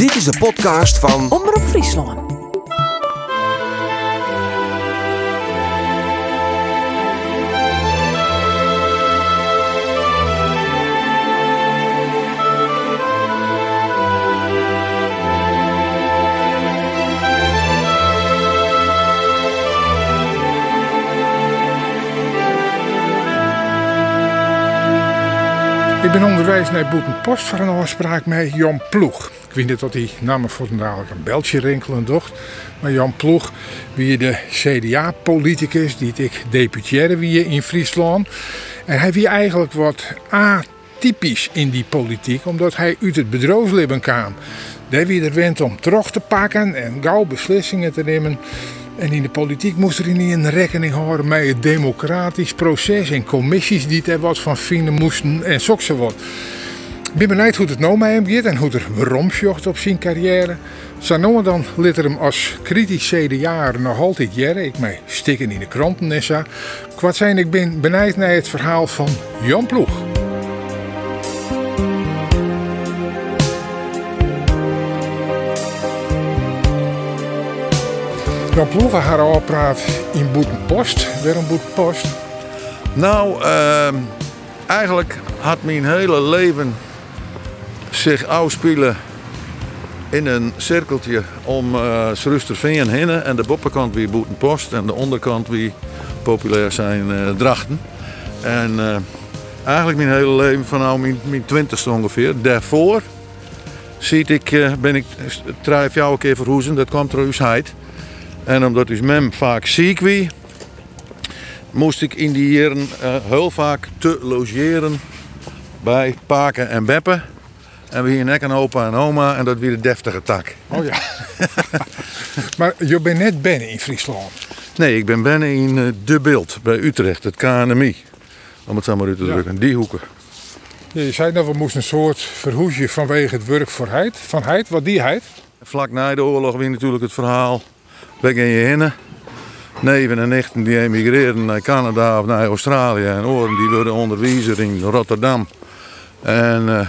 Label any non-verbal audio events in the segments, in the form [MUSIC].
Dit is de podcast van Omroep Friesland. Ik ben onderwijs naar Boetenpost voor een afspraak met Jan Ploeg. Ik weet niet wat die namen voor dadelijk een beltje rinkelen docht. Maar Jan Ploeg, wie de CDA-politicus, die ik deputiëre wie in Friesland. En hij wie eigenlijk wat atypisch in die politiek, omdat hij uit het bedrijfsleven kwam. Daar wie er went om terug te pakken en gauw beslissingen te nemen. En in de politiek moest er niet in rekening houden met het democratisch proces en commissies die er wat van vinden moesten en zo wat. Ik ben benieuwd hoe het nou met hem en hoe er romsjocht op zijn carrière. Zo nou dan liet hem als kritisch CDA nog altijd jaren. Ik mij stikken in de kranten en zo. Kwart zijn, ik ben benieuwd naar het verhaal van Jan Ploeg. Jan Ploeg haar al praat in Boetenpost. Waarom Boetenpost? Nou, ehm, eigenlijk had mijn hele leven zich afspelen in een cirkeltje om uh, Srusterveen heen. En de boppenkant wie Boetenpost en de onderkant wie populair zijn eh, drachten. En eh, eigenlijk mijn hele leven, vanaf mijn, mijn twintigste ongeveer, daarvoor zie ik, eh, ben ik drijf jou een keer verhoezen, dat kwam trouwens uit. En omdat dus mem vaak ziek wie, moest ik in die jaren heel vaak te logeren bij Paken en Beppen. En we hier nek een opa en oma en dat weer de deftige tak. Oh ja. [LAUGHS] maar je bent net binnen in Friesland. Nee, ik ben binnen in eh, De Beeld bij Utrecht, het KNMI. Om het zo maar uit te Ja. drukken, die hoeken. Ja, je zei dat we moesten een soort verhoesje vanwege het werk voor heid. Van heid, wat die heid? Vlak na de oorlog weer natuurlijk het verhaal. Ben je hinnen. Neven en nichten die emigreren naar Canada of naar Australië. En oren die worden onderwezen in Rotterdam. En eh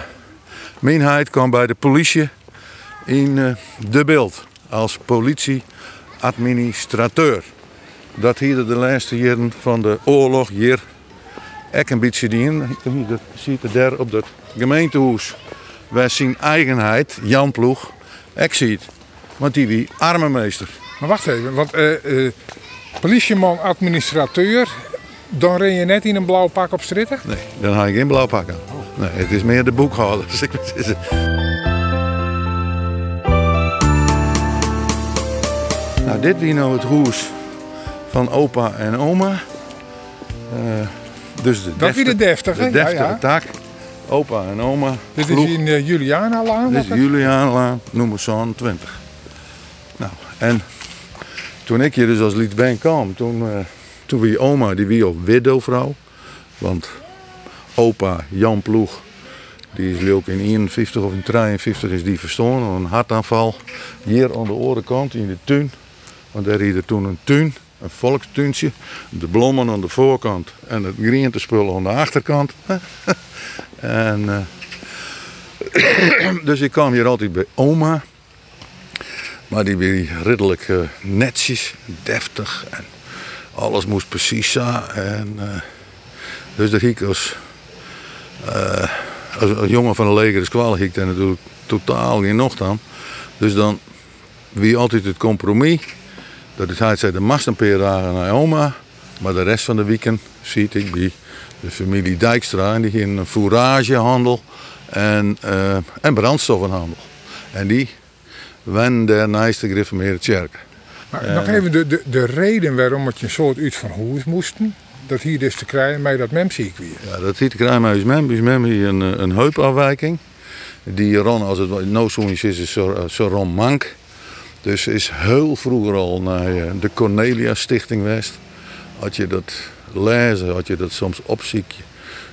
mijn heid kwam bij de politie in eh, de beeld. Als politie-administrateur. Dat hier de laatste jaren van de oorlog hier ook een beetje dien. Hier ziet het daar op het gemeentehuis. Wij zien eigenheid, Jan Ploeg, ik zie het. Want die wie armenmeester. Maar wacht even, want eh politieman, administrateur, dan ren je net in een blauw pak op stritten? Nee, dan ga ik geen blauw pakken. Nee, het is meer de boekhouder. [LAUGHS] Ik- het is- Nou, dit is nou het huis van opa en oma. Eh, dus de Dat wie de deftige, de deftige ja. tak. Opa en oma. Dit is in uh, Julianalaan. Dit is Juliaanlaan, nummer zo'n 20. Nou, en toen ik hier dus als liedband kwam, toen, eh toen wie oma, die wie op widowvrouw. Want opa Jan Ploeg, die is in 51 of in 53 is die verstoren, een hartaanval. Hier aan de orenkant in de tuin, want daar hier toen een tuin, een volkstuintje. De bloemen aan de voorkant en het groentespul aan de achterkant. [LAUGHS] en... eh, [COUGHS] dus ik kwam hier altijd bij oma. Maar die weer ridderlijk eh, netjes, deftig. En alles moest precies zo. En, eh, dus dat ik eh, als, als jongen van de leger is kwal, ik daar natuurlijk totaal geen nocht aan. Dus dan wie altijd het compromis. Dat is hij zei de mast een paar dagen naar oma. Maar de rest van de weekend ziet ik bij de familie Dijkstra. En die ging een fouragehandel en, eh, en brandstoffenhandel. En die wen der naast de gereformeerde kerk. Maar nog even de, de, de reden waarom het je een soort uit van huis moesten. Dat hier dus te krijgen, maar dat mem ziek weer. Ja, dat ziet ik krijgen bij mem. Bij mem hier een, eh, een heupafwijking. Die Ron, als het no is, is zo, zo Ron Mank. Dus is heel vroeger al naar eh, de Cornelia Stichting West. Had je dat lezen, had je dat soms opziek.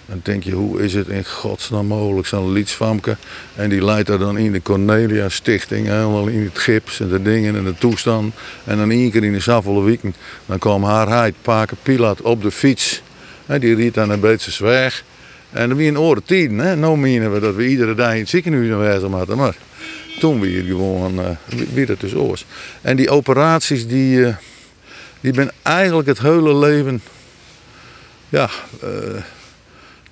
Dan denk je, hoe is het in godsnaam mogelijk, zo'n lietsvamke. En die leidt daar dan in de Cornelia Stichting, helemaal in het gips en de dingen en de toestand. En dan één keer in de zoveel weekend, dan kwam haar heid, Paken Pilat, op de fiets. Hè, die riet aan een beetje zwijg. En dan wie een oren tien, hè. Nou menen we dat we iedere dag in het ziekenhuis aanwezig hadden, maar toen weer gewoon, uh, weer het dus oors. En die operaties, die, uh, die ben eigenlijk het hele leven, ja, uh,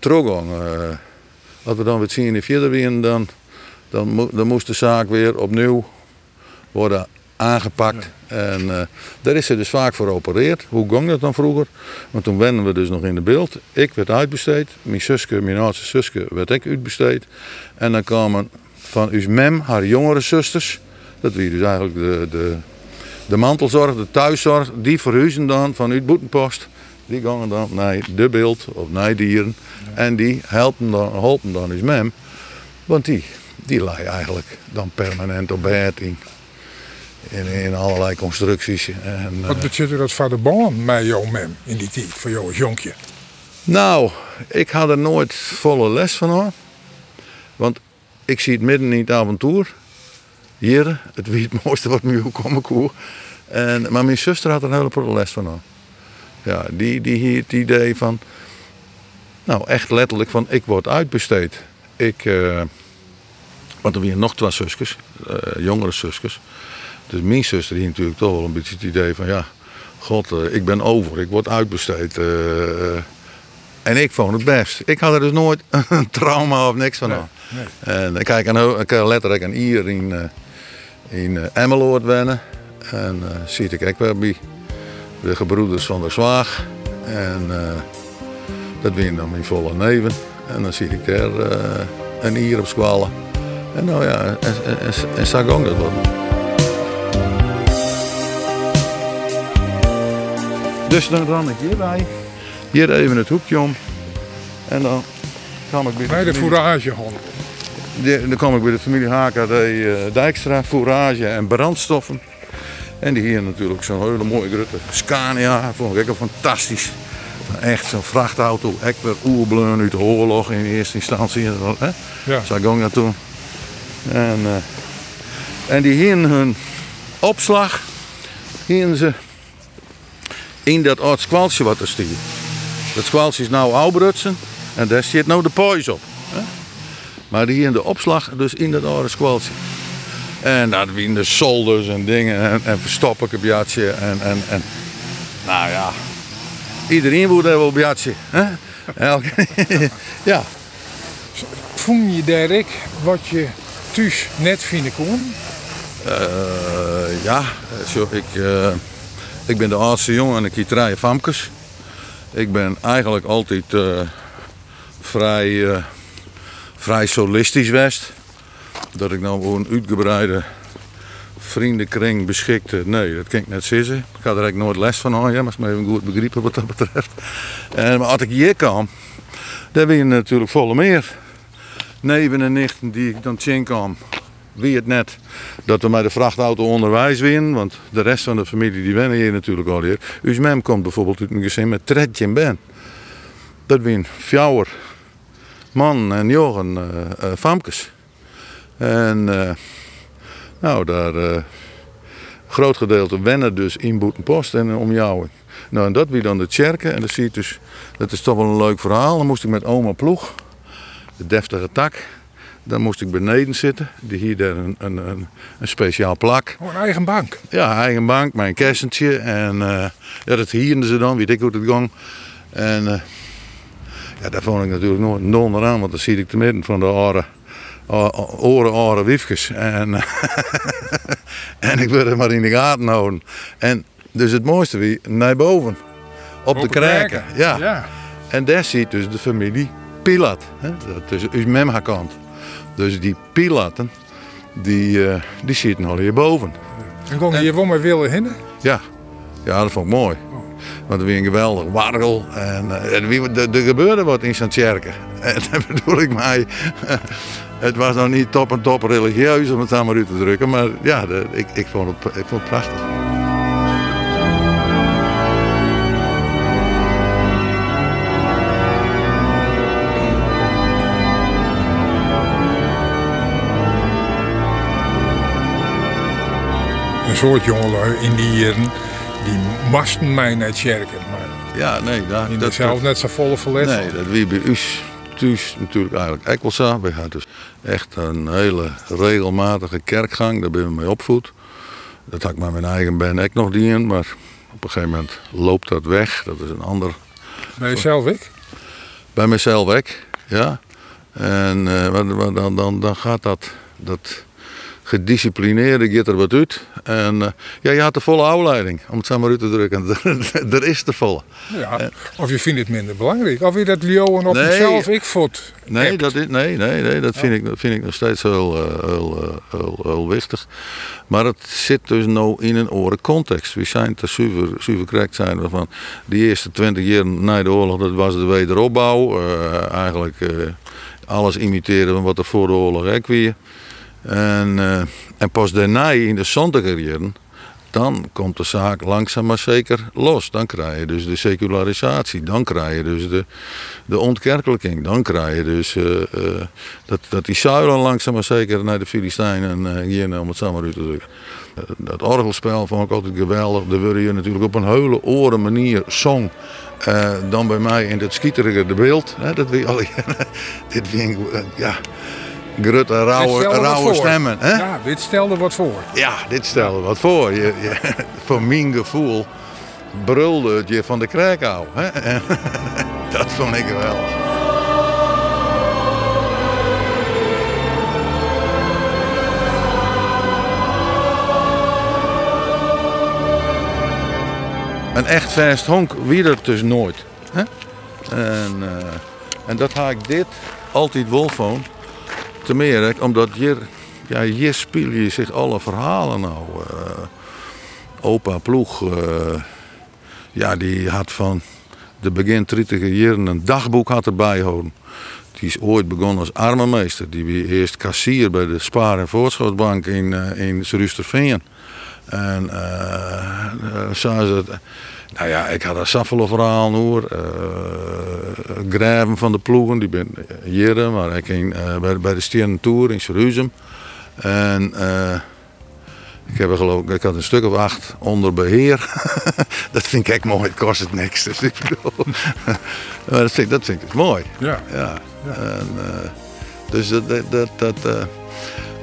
teruggang. als we dan weer zien in verder weer, dan, dan, dan moest de zaak weer opnieuw worden aangepakt. En uh, daar is ze dus vaak voor geopereerd. Hoe ging dat dan vroeger? Want toen wennen we dus nog in de beeld. Ik werd uitbesteed. Mijn zusje, mijn oudste zusje, werd ik uitbesteed. En dan kwamen van uw mem, haar jongere zusters. Dat wie dus eigenlijk de, de, de mantelzorg, de thuiszorg. Die verhuizen dan van uw boetenpost. Die gaan dan naar de beeld of naar dieren. En die helpen dan, helpen dan uw mem. Want die, die lag eigenlijk dan permanent op beheerting in, in allerlei constructies. En, Wat betekent dat voor de baan met jouw mem in die tijd, voor jou als jonkje? Nou, ik had er nooit volle les van hoor. Want ik zie het midden in het avontuur. Hier, het wie het [LAUGHS] mooiste wat me komen koe. En, maar mijn zuster had er een hele les van hoor. Ja, die, die hier het idee van, nou echt letterlijk van ik word uitbesteed. Ik, uh, want er waren nog twee zusjes, uh, jongere zusjes. Dus mijn zuster die natuurlijk toch wel een beetje het idee van ja, god, uh, ik ben over, ik word uitbesteed. Uh, en ik vond het best. Ik had er dus nooit [LAUGHS] een trauma of niks van. Nee, nee. En ik kijk ik letterlijk een hier in, uh, in Emmeloord wennen. En zie ik ook weer bij de gebroeders van de Zwaag. En dat win dan mijn volle neven. En dan zie ik daar een hier op squallen. En nou ja, en, en, dat wat. Dus dan ran ik hierbij. Hier even het hoekje om. En dan kom ik bij de, bij de fourage Dan kom ik bij de familie HKD uh, Dijkstra, fourage en brandstoffen. En die hier natuurlijk zo'n hele mooie grote Scania, vond ik ook fantastisch. Echt zo'n vrachtauto, weer oerbleun uit de oorlog in eerste instantie. Hè? Ja. Zo ging dat toen. En, uh, en die hier hun opslag, hier ze in dat oud squaltje wat er stiert. Dat squaltje is nou Oubrutsen en daar zit nou de pois op. Hè? Maar hier in de opslag, dus in dat oude squaltje. En daar in de solders en dingen en, en verstoppen een beetje. En, en, en nou ja, iedereen moet wel een beetje. Hè? [LAUGHS] ja. Voel je Dirk wat je thuis net vinden kon? Uh, ja, zo, ik... Uh, ik ben de oudste jongen en ik drie famkes. Ik ben eigenlijk altijd uh, vrij, vrij solistisch geweest. Dat ik nou een uitgebreide vriendenkring beschikte, nee, dat kan ik net zeggen. Ik ga er eigenlijk nooit les van aan, ja, maar me even goed begrijpen wat dat betreft. En maar als ik hier kwam, dan ben je natuurlijk volle meer. Neven en nichten die ik dan zien kwam, wie het net dat we met de vrachtauto onderwijs winnen. Want de rest van de familie die wennen hier natuurlijk al hier. Uw mem komt bijvoorbeeld uit een met tredje en ben. Dat win fjouwer man en jongen uh, uh, famkes. En uh, nou, daar uh, groot gedeelte wennen dus in Boetenpost en om jou. Nou, en dat wie dan de tjerken. En dat zie je dus, dat is toch wel een leuk verhaal. Dan moest ik met oma Ploeg, de deftige tak, dan moest ik beneden zitten. Die hier een, een, een, een speciaal plak. Oh, een eigen bank? Ja, eigen bank, mijn kersentje. En uh, ja, dat hierden ze dan, weet ik hoe het ging. En uh, ja, daar vond ik natuurlijk nooit donder aan, want dan zie ik te midden van de oren, oren, oren wiefjes. En, [LAUGHS] en ik wilde maar in de gaten houden. En dus het mooiste wie, naar boven. Op, op de kraken. Ja. ja. En daar ziet dus de familie Pilat. Hè? Dat is uw memha-kant. Dus die pilaten, die, uh, die zitten al hierboven. En kon je hier wel maar willen heen? Ja. ja, dat vond ik mooi. Want er was een geweldig wargel en uh, er, er gebeurde wat in. [LAUGHS] En dat bedoel ik mij. Het was nog niet top en top religieus om het aan maar uit te drukken, maar ja, de, ik, ik, vond het, ik vond het prachtig. een soort jongelui in die jaren, die moesten mij naar kerken. Maar ja, nee, dat, in dat zelf net zo volle verlet. Nee, dat wie bij u thuis natuurlijk eigenlijk zo. We hadden dus echt een hele regelmatige kerkgang, daar ben we mee opvoed. Dat had ik met mijn eigen ben ook nog niet in, maar op een gegeven moment loopt dat weg. Dat is een ander... Bij jezelf ik? Bij mezelf weg, ja. En uh, dan, dan, dan gaat dat, dat gedisciplineerde gaat er wat uit. En uh, ja, je had de volle afleiding, om het zo maar uit te drukken. [LAUGHS] er is de volle. Ja, of je vindt het minder belangrijk. Of je dat Lyon op nee, jezelf ik voet. Nee, dat, is, nee, nee, nee dat, vind ik, dat vind ik nog steeds heel, uh, heel, heel, heel, wichtig. Maar het zit dus nou in een oren context. We zijn te super, super correct zijn van die eerste twintig jaar na de oorlog, dat was de wederopbouw. Uh, eigenlijk alles imiteren van wat er voor de oorlog ook weer. En, uh, en pas daarna in de zondige jaren, dan komt de zaak langzaam maar zeker los. Dan krijg je dus de secularisatie, dan krijg je dus de, de ontkerkelijking. Dan krijg je dus uh, uh, dat, dat die zuilen langzaam maar zeker naar de Filistijnen uh, gaan, om het maar uit te drukken. Dat orgelspel vond ik altijd geweldig. Daar word je natuurlijk op een hele oren manier zong. dan bij mij in het schieterige de beeld. Hè, dat we al, [LAUGHS] dit ik, ja grutte, rauwe, rauwe stemmen. Hè? Ja, dit stelde wat voor. Ja, dit stelde wat voor. Je, je, voor mijn gevoel brulde het je van de. Hè? [LAUGHS] dat vond ik wel. Een echt vast honk wie er dus nooit. Hè? En, uh, en dat haak ik dit altijd wel van. Te meer, omdat hier, ja, hier speel je zich alle verhalen nou. Uh, opa Ploeg, uh, ja, die had van de begin 30 jaren een dagboek had erbij houden. Die is ooit begonnen als armenmeester. Die was eerst kassier bij de Spaar- en Voortschotbank in, uh, in. En uh, nou ja, ik had een Saffelo verhaal hoor. Uh, Graven van de ploegen, die ben hier, maar ik ging uh, bij, bij de Stenen Tour in Jeruzalem. En uh, ik, heb er geloof, ik had een stuk of acht onder beheer. [LAUGHS] dat vind ik echt mooi, het kost het niks. Dus ik bedoel, [LAUGHS] maar dat vind, dat vind ik dus mooi. Ja. ja. En, dus dat, dat, dat, dat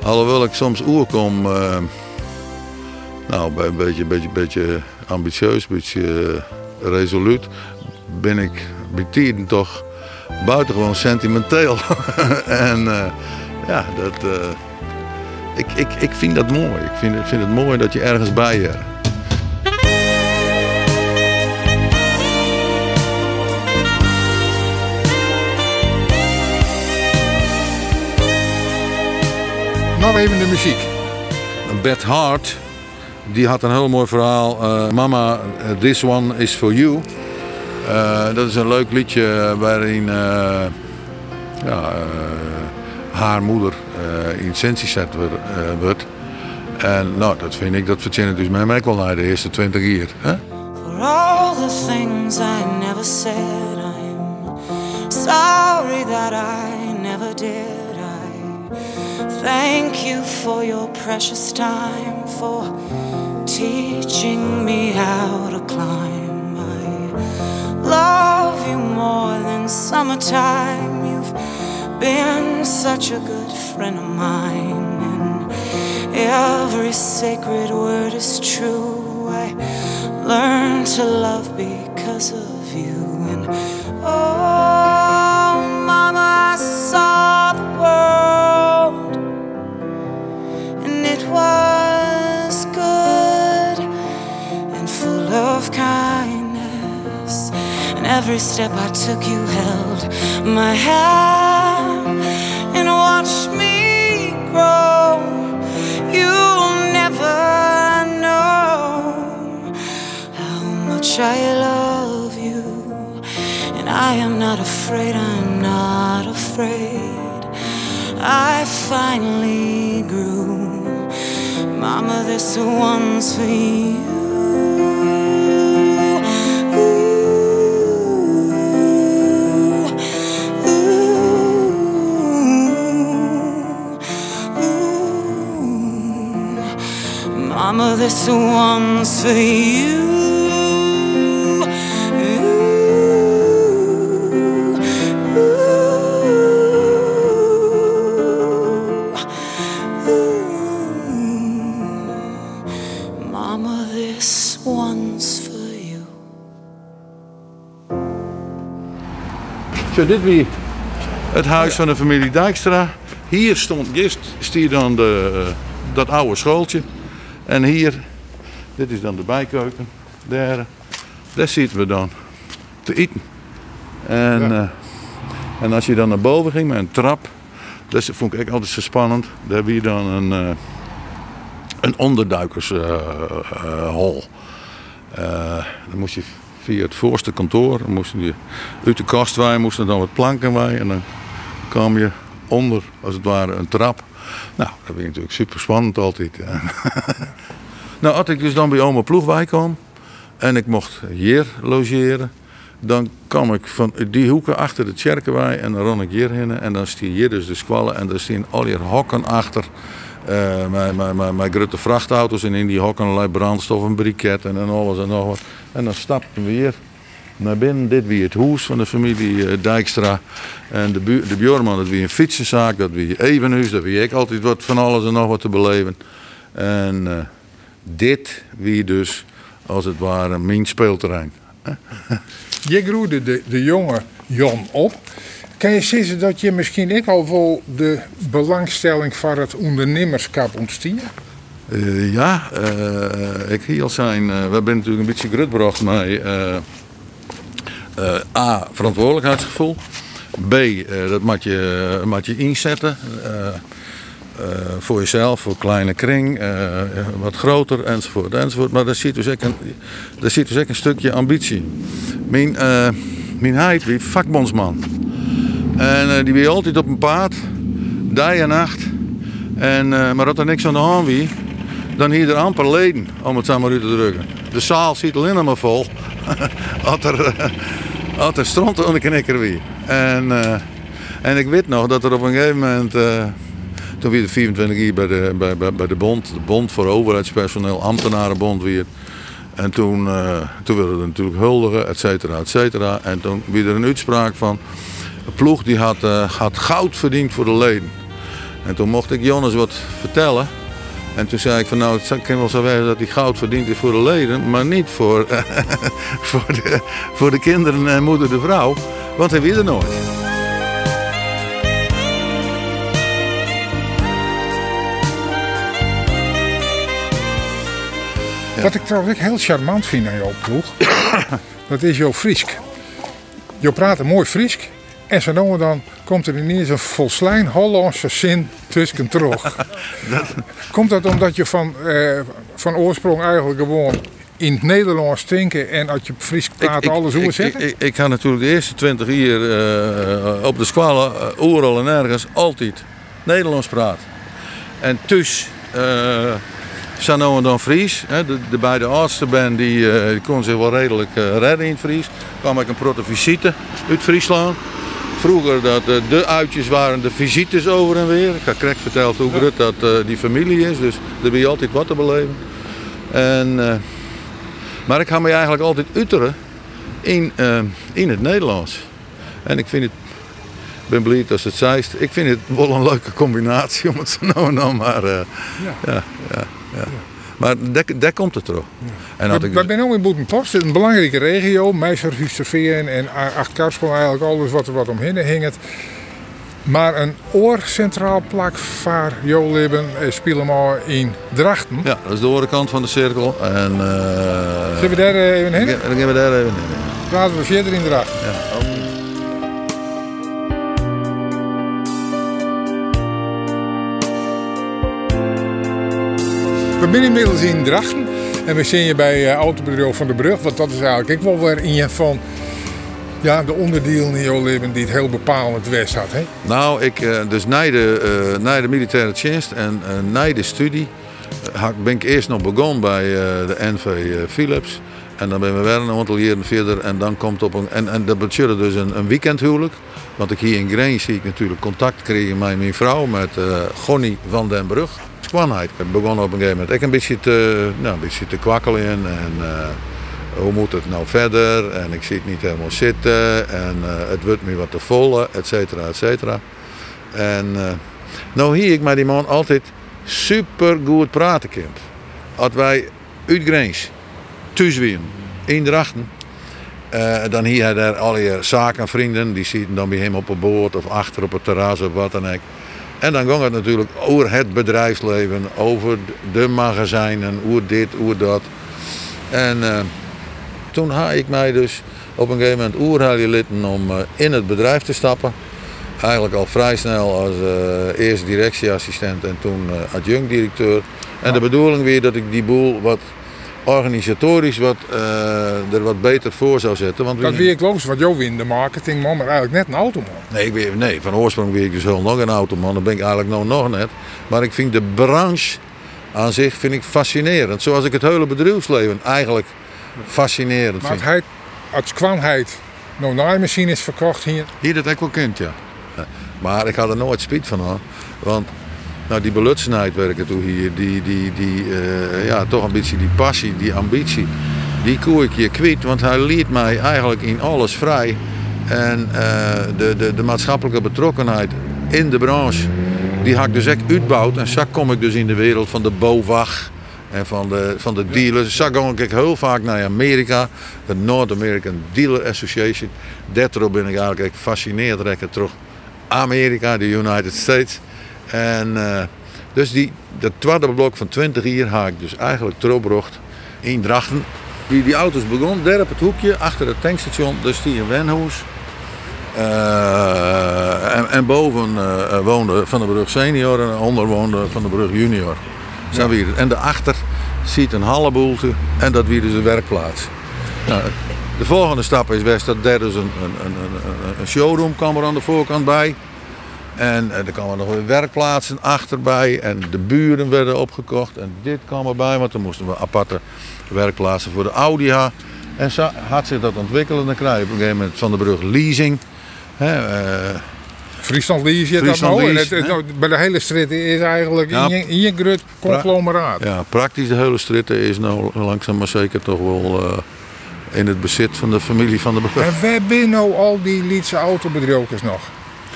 alhoewel ik soms oer kom, nou, bij een beetje, beetje, beetje ambitieus, een beetje resoluut, ben ik bij tijden toch buitengewoon sentimenteel. [LAUGHS] en uh, ja, dat, uh, ik, ik, ik vind dat mooi. Ik vind, ik vind het mooi dat je ergens bij je. Nou even de muziek. Beth Hart die had een heel mooi verhaal. Uh, Mama, this one is for you. Uh, dat is een leuk liedje waarin ja, haar moeder in sensie zet wordt. En nou, dat vind ik, dat verzinnen dus mij ook wel naar de eerste 20 jaar. Hè? For all the things I never said, I'm sorry that I never did. I thank you for your precious time, for teaching me how to climb. I love you more than summertime. You've been such a good friend of mine, and every sacred word is true. I learned to love because of you, and oh, Mama, I saw every step I took, you held my hand and watched me grow. You'll never know how much I love you. And I am not afraid, I'm not afraid. I finally grew. Mama, this one's for you. Mama, this one's for you. Zo, dit weer. Het huis van de familie Dijkstra. Hier stond, hier dan de, eh, dat oude schooltje. En hier, dit is dan de bijkeuken. Daar, daar zitten we dan te eten. En, Ja. eh, en als je dan naar boven ging met een trap, dat vond ik echt altijd zo spannend. Daar heb je dan een, eh een onderduikershol. Eh, dan moest je via het voorste kantoor, dan moest je uit de kast waaien, moesten dan wat planken waaien. En dan kwam je onder, als het ware, een trap. Nou, dat vind ik natuurlijk super spannend altijd. [LAUGHS] nou, als ik dus dan bij oma Ploegwijk kwam en ik mocht hier logeren, dan kwam ik van die hoeken achter de Tjerkenwei en dan ron ik hierheen en dan stie hier dus de squallen en daar staan al die hokken achter. eh met, met grote vrachtauto's en in die hokken allerlei brandstof en briketten en alles en nog wat. En dan stapten we hier naar binnen. Dit wie het huis van de familie eh, Dijkstra. En de, bu- de buurman, dat wie een fietsenzaak, dat wie evenhuis, dat wie ik altijd wat van alles en nog wat te beleven. En eh, dit wie dus, als het ware, mijn speelterrein. [LAUGHS] Je groeide de, de jonge Jan op. Kan je zeggen dat je misschien ook al wel de belangstelling voor het ondernemerschap ontstond? Eh, ja, ik hier al zijn. we hebben natuurlijk een beetje grutbracht eh, A, verantwoordelijkheidsgevoel. B, eh, dat moet je, moet je inzetten. eh, eh, voor jezelf, voor kleine kring, eh, wat groter enzovoort, enzovoort. Maar daar zit dus ook een, daar zit dus ook een stukje ambitie. Mijn, eh mijn heid wie vakbondsman. En eh, die weer altijd op een paard, dag en nacht. En, eh, maar dat er niks aan de hand wie, dan hier er amper leden, om het zo maar uit te drukken. De zaal zit alleen maar vol. [LAUGHS] Als er, eh, als er stront aan knikker wie. En, eh, en ik weet nog dat er op een gegeven moment, eh, toen weer de 24 uur bij de, bij, bij, bij de bond, de bond voor overheidspersoneel, ambtenarenbond weer. En toen, eh toen wilden we natuurlijk huldigen, et cetera, et cetera. En toen werd er een uitspraak van, de ploeg die had, had goud verdiend voor de leden. En toen mocht ik Jonas wat vertellen. En toen zei ik van nou, het kan wel zo wezen dat hij goud verdient is voor de leden, maar niet voor, [LAUGHS] voor, de, voor de kinderen en moeder de vrouw. Want hij weet er nooit. Wat ik trouwens ook heel charmant vind aan jouw ploeg, [COUGHS] dat is jouw Friesk. Je praat een mooi Friesk en zo dan komt er ineens een volslijn Hollandse zin tussen terug. [LAUGHS] Komt dat omdat je van, eh, van oorsprong eigenlijk gewoon in het Nederlands denken en als je Fries praat alles hoe zeggen? ik, ik, ik ga natuurlijk de eerste 20 jaar eh, op de squallen, uh, overal en ergens, altijd Nederlands praten. En dus, uh, en dan Fries. Hè, de, de beide oudste ben die, uh, die kon zich wel redelijk redden in het Fries. kwam ik een protte visite uit Friesland. Vroeger dat uh, de uitjes waren de visites over en weer. Ik heb Krek verteld hoe groot dat uh, die familie is. Dus daar ben je altijd wat te beleven. En, uh, maar ik ga me eigenlijk altijd utteren in, in het Nederlands. En ik vind het, ik ben blij als het zijst. Ik vind het wel een leuke combinatie om het zo nou en dan maar. Uh, ja. Ja, ja, ja. Maar daar, komt het terug. Ja. En we, ik... zijn ook in Boetenpost, een belangrijke regio. Meisjer, Husterveen en Achtkarspel, eigenlijk alles wat er wat omheen hing. Het. Maar een oorcentraal plak van jouw leven spelen maar in Drachten. Ja, dat is de orenkant van de cirkel. En, uh, Zullen we daar even heen? Dan gaan we daar even heen. Praten we verder in Drachten. Ja, zijn inmiddels in Drachten en we zien je bij uh, Autobedrijf van de Brug. Want dat is eigenlijk ik wel weer in je van ja, de onderdelen in jouw leven die het heel bepalend west had. Hè? Nou, ik, uh, dus na de, de militaire dienst en na de studie ben ik eerst nog begonnen bij de NV Philips. En dan ben we weer een aantal jaren verder en dan komt op een. En, en dat betekent dus een, een weekendhuwelijk. Want ik hier in Green zie ik natuurlijk contact kregen met mijn vrouw, met uh, Gonnie van den Brug. Ik begon op een gegeven moment ik een beetje te, nou, beetje te kwakkelen en uh, hoe moet het nou verder? En ik zie het niet helemaal zitten en uh, het wordt me wat te vol, et cetera, et cetera. En uh, nou hier ik met die man altijd super goed praten kind. Als wij uit Grens thuis. Eh, dan hier daar al je zakenvrienden, die zitten dan bij hem op een boord of achter op het terras of wat dan ook. En dan ging het natuurlijk over het bedrijfsleven, over de magazijnen, over dit, over dat. En eh, toen had ik mij dus op een gegeven moment oerhaalje litten om eh, in het bedrijf te stappen. Eigenlijk al vrij snel als uh, eerst directieassistent en toen uh, adjunct-directeur. En de bedoeling weer dat ik die boel wat organisatorisch wat, uh, er wat beter voor zou zetten. Want dat weet ik logisch, want jou in de marketing, man, maar eigenlijk net een automan. Nee, ik weet, nee van oorsprong weet ik dus heel nog een automan. Dat ben ik eigenlijk nou nog net. Maar ik vind de branche aan zich vind ik fascinerend. Zoals ik het hele bedrijfsleven eigenlijk fascinerend maar vind. hij, als kwam hij nou naaimachines verkocht hier. Hier dat ik wel kent, ja. Maar ik had er nooit spijt van hoor. Want nou, die belutsenheid werken hier, die, die, die uh, ja, toch een beetje die passie, die ambitie, die koe ik hier kwijt. Want hij liet mij eigenlijk in alles vrij. En uh, de, de, de maatschappelijke betrokkenheid in de branche, die had ik dus echt uitbouwd. En zo kom ik dus in de wereld van de BOVAG en van de, van de dealers. Zo ging ik heel vaak naar Amerika, de North American Dealer Association. Daardoor ben ik eigenlijk gefascineerd terug. Amerika, de United States. En uh, dus die, dat tweede blok van 20 jaar ga ik dus eigenlijk teruggebracht in Drachten. Die, die auto's begonnen daar op het hoekje achter het tankstation, dus die in Wenhoes. Uh, en, en, boven uh, woonde Van de Brug senior en onder woonde Van de Brug junior. Zo ja. En daarachter ziet een halleboelte en dat weer dus de werkplaats. Nou, de volgende stap is best dat daar dus een, een, een, een showroom kwam er aan de voorkant bij. En er kwamen nog weer werkplaatsen achterbij. En de buren werden opgekocht. En dit kwam erbij, want dan moesten we aparte werkplaatsen voor de Audi. En zo had zich dat ontwikkeld. Dan krijg je op een gegeven moment van de brug leasing. Hè, uh, Friesland Lease, je dat nou. En het, het, nou, bij de hele strit is eigenlijk ja, in, je, grut conglomeraat. Ja, praktisch de hele strit is nou langzaam maar zeker toch wel uh, in het bezit van de familie van de brug. En waar zijn nou al die Lietse autobedrijfjes nog?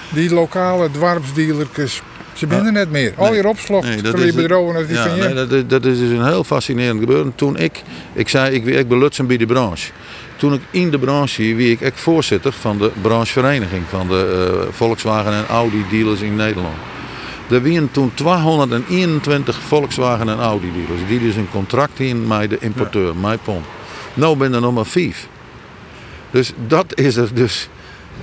Die lokale dwarpsdealertjes, ze er net meer. Al je opslag nee, die bedrijven als die ja, van je. Nee, dat, is, dat is dus een heel fascinerend gebeuren. Toen ik, ik zei, ik, ik belutsen bij de branche. Toen ik in de branche, wie ik echt voorzitter van de branchevereniging van de uh, Volkswagen en Audi dealers in Nederland. Er waren toen 221 Volkswagen en Audi dealers. Die dus een contract in met de importeur, ja. MyPon. Nou ben er nog maar vijf. Dus dat is er dus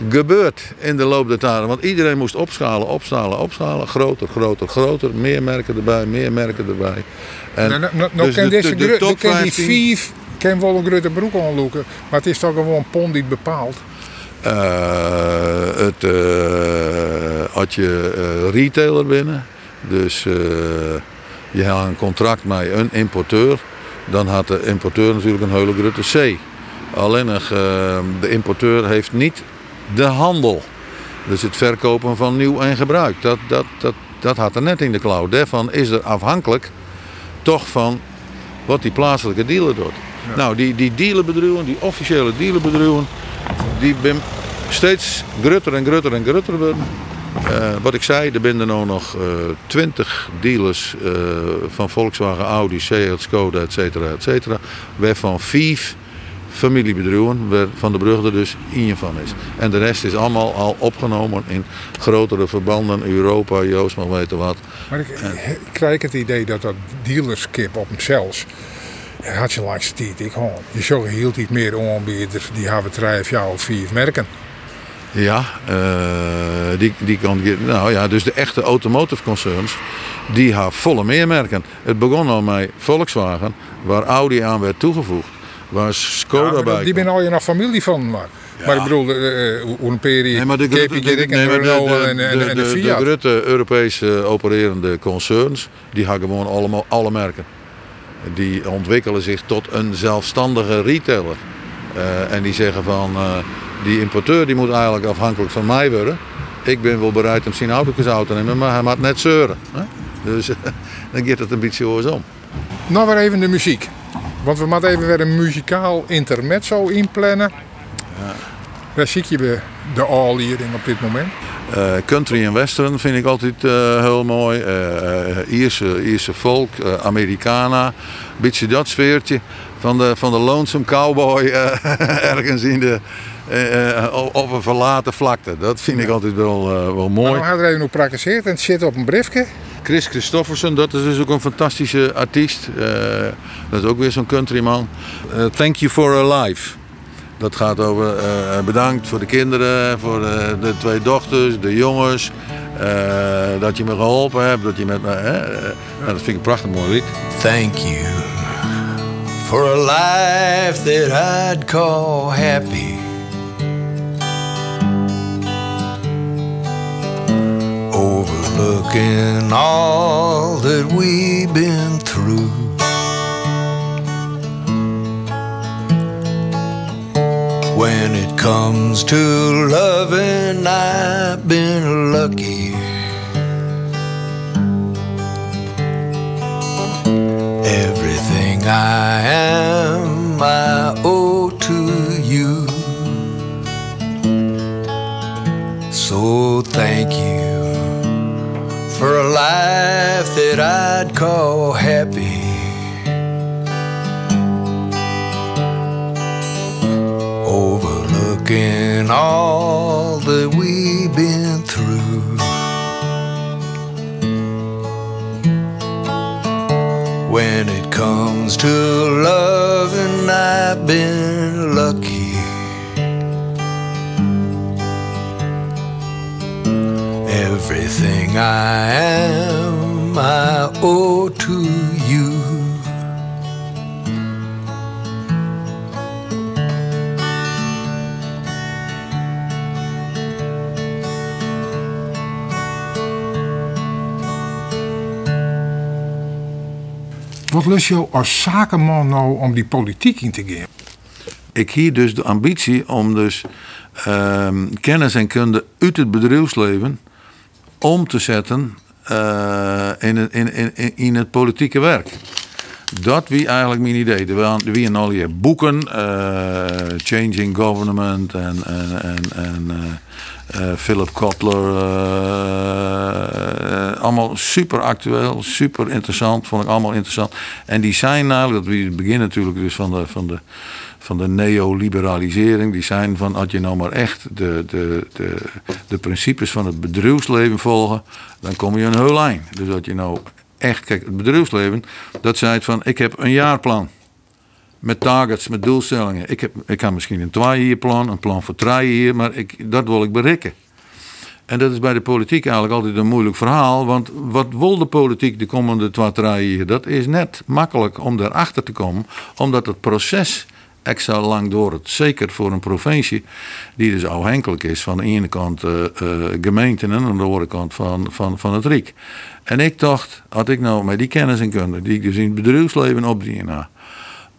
gebeurd in de loop der jaren. Want iedereen moest opschalen, opschalen, opschalen. Groter, groter, groter. Meer merken erbij, meer merken erbij. En nou, nou, nou dus kan de, deze de, de top die vijf kan wel een grote broek aanloeken. Maar het is toch gewoon pond die het bepaalt. Uh, het uh, had je uh, retailer binnen. Dus je had een contract met een importeur. Dan had de importeur natuurlijk een hele grote C. Alleen de importeur heeft niet de handel. Dus het verkopen van nieuw en gebruik. Dat, dat, dat, dat had er net in de klauw. Daarvan is er afhankelijk toch van wat die plaatselijke dealer doet. Ja. Nou, die, die dealerbedrijven, die officiële dealerbedrijven, die ben steeds grutter en grutter en grutter worden. Uh, wat ik zei, er zijn er nou nog twintig uh, dealers uh, van Volkswagen, Audi, Seat, Skoda, et cetera, et cetera. Waarvan vijf familiebedrijven, waar Van de Brugge dus één van is. En de rest is allemaal al opgenomen in grotere verbanden, Europa, Joost mag weten wat. Maar ik, krijg het idee dat dat dealerskip op hemzelf had je langs de tijd. Ik gewoon. Je zag hield iets meer aanbieders die hebben drie of jaar of vier merken. Ja, uh, die, die kan, nou ja, dus de echte automotive concerns, die hebben volle meermerken. Het begon al met Volkswagen, waar Audi aan werd toegevoegd. Waar Skoda ja, bij Die ben al je nog familie van, maar. Ja. Maar ik bedoel, nee, maar de, de, de, de, nee, maar de, en, en, en de, Fiat. De, grote Europese opererende concerns, die hebben gewoon allemaal alle merken. Die ontwikkelen zich tot een zelfstandige retailer. Uh, en die zeggen van, uh, die importeur die moet eigenlijk afhankelijk van mij worden. Ik ben wel bereid om zijn auto's uit te nemen, maar hij moet net zeuren. Hè? Dus [LAUGHS] dan gaat het een beetje om. Nou weer even de muziek. Want we moeten even weer een muzikaal intermezzo inplannen. Ja. Waar zie je de all-hiering op dit moment? Eh, country en western vind ik altijd eh, heel mooi. Eh, Ierse, Ierse folk, eh, Americana. Beetje dat sfeertje van de, van de lonesome cowboy [LAUGHS] ergens in de, op een verlaten vlakte. Dat vind ik altijd wel, wel Maar mooi. dan gaat er even op praktiseerd en het zit op een briefje. Chris Christofferson, dat is dus ook een fantastische artiest. Eh, dat is ook weer zo'n countryman. Eh, thank you for a life. Dat gaat over eh, bedankt voor de kinderen, voor eh, de twee dochters, de jongens. dat je me geholpen hebt, dat je met me. nou, dat vind ik een prachtig mooi lied. Thank you for a life that I'd call happy. Overlooking all that we've been through. When it comes to loving, I've been lucky. Everything I am, I owe to you. So thank you for a life that I'd call happy. Overlooking all that we've been through. When it comes to loving, Everything I am, I owe to you. Wat lust jou als zakenman nou om die politiek in te gaan? Ik hier dus de ambitie om dus ehm, kennis en kunde uit het bedrijfsleven om te zetten eh, in, het, in, in, in het politieke werk. Dat wie eigenlijk mijn idee. Er waren al die boeken, eh, Changing Government en, en, en, en eh, Philip Kotler. allemaal super actueel, super interessant. Vond ik allemaal interessant. En die zijn namelijk, dat we beginnen natuurlijk dus van de, van de, van de neoliberalisering. Die zijn van, als je nou maar echt de, de, de, de principes van het bedrijfsleven volgen, dan kom je een heel eind. Dus dat je nou echt, kijk, het bedrijfsleven, dat zei het van, ik heb een jaarplan. Met targets, met doelstellingen. Ik, heb, ik heb misschien een twee plan, een plan voor drie jaar, maar ik, dat wil ik bereiken. En dat is bij de politiek eigenlijk altijd een moeilijk verhaal. Want wat wil de politiek de komende twee, drie? Dat is net makkelijk om daarachter te komen. Omdat het proces extra lang door het. Zeker voor een provincie die dus afhankelijk is van de ene kant eh, eh, gemeenten en aan de andere kant van, van, van het Rijk. En ik dacht, had ik nou met die kennis en kunde die ik dus in het bedrijfsleven opdien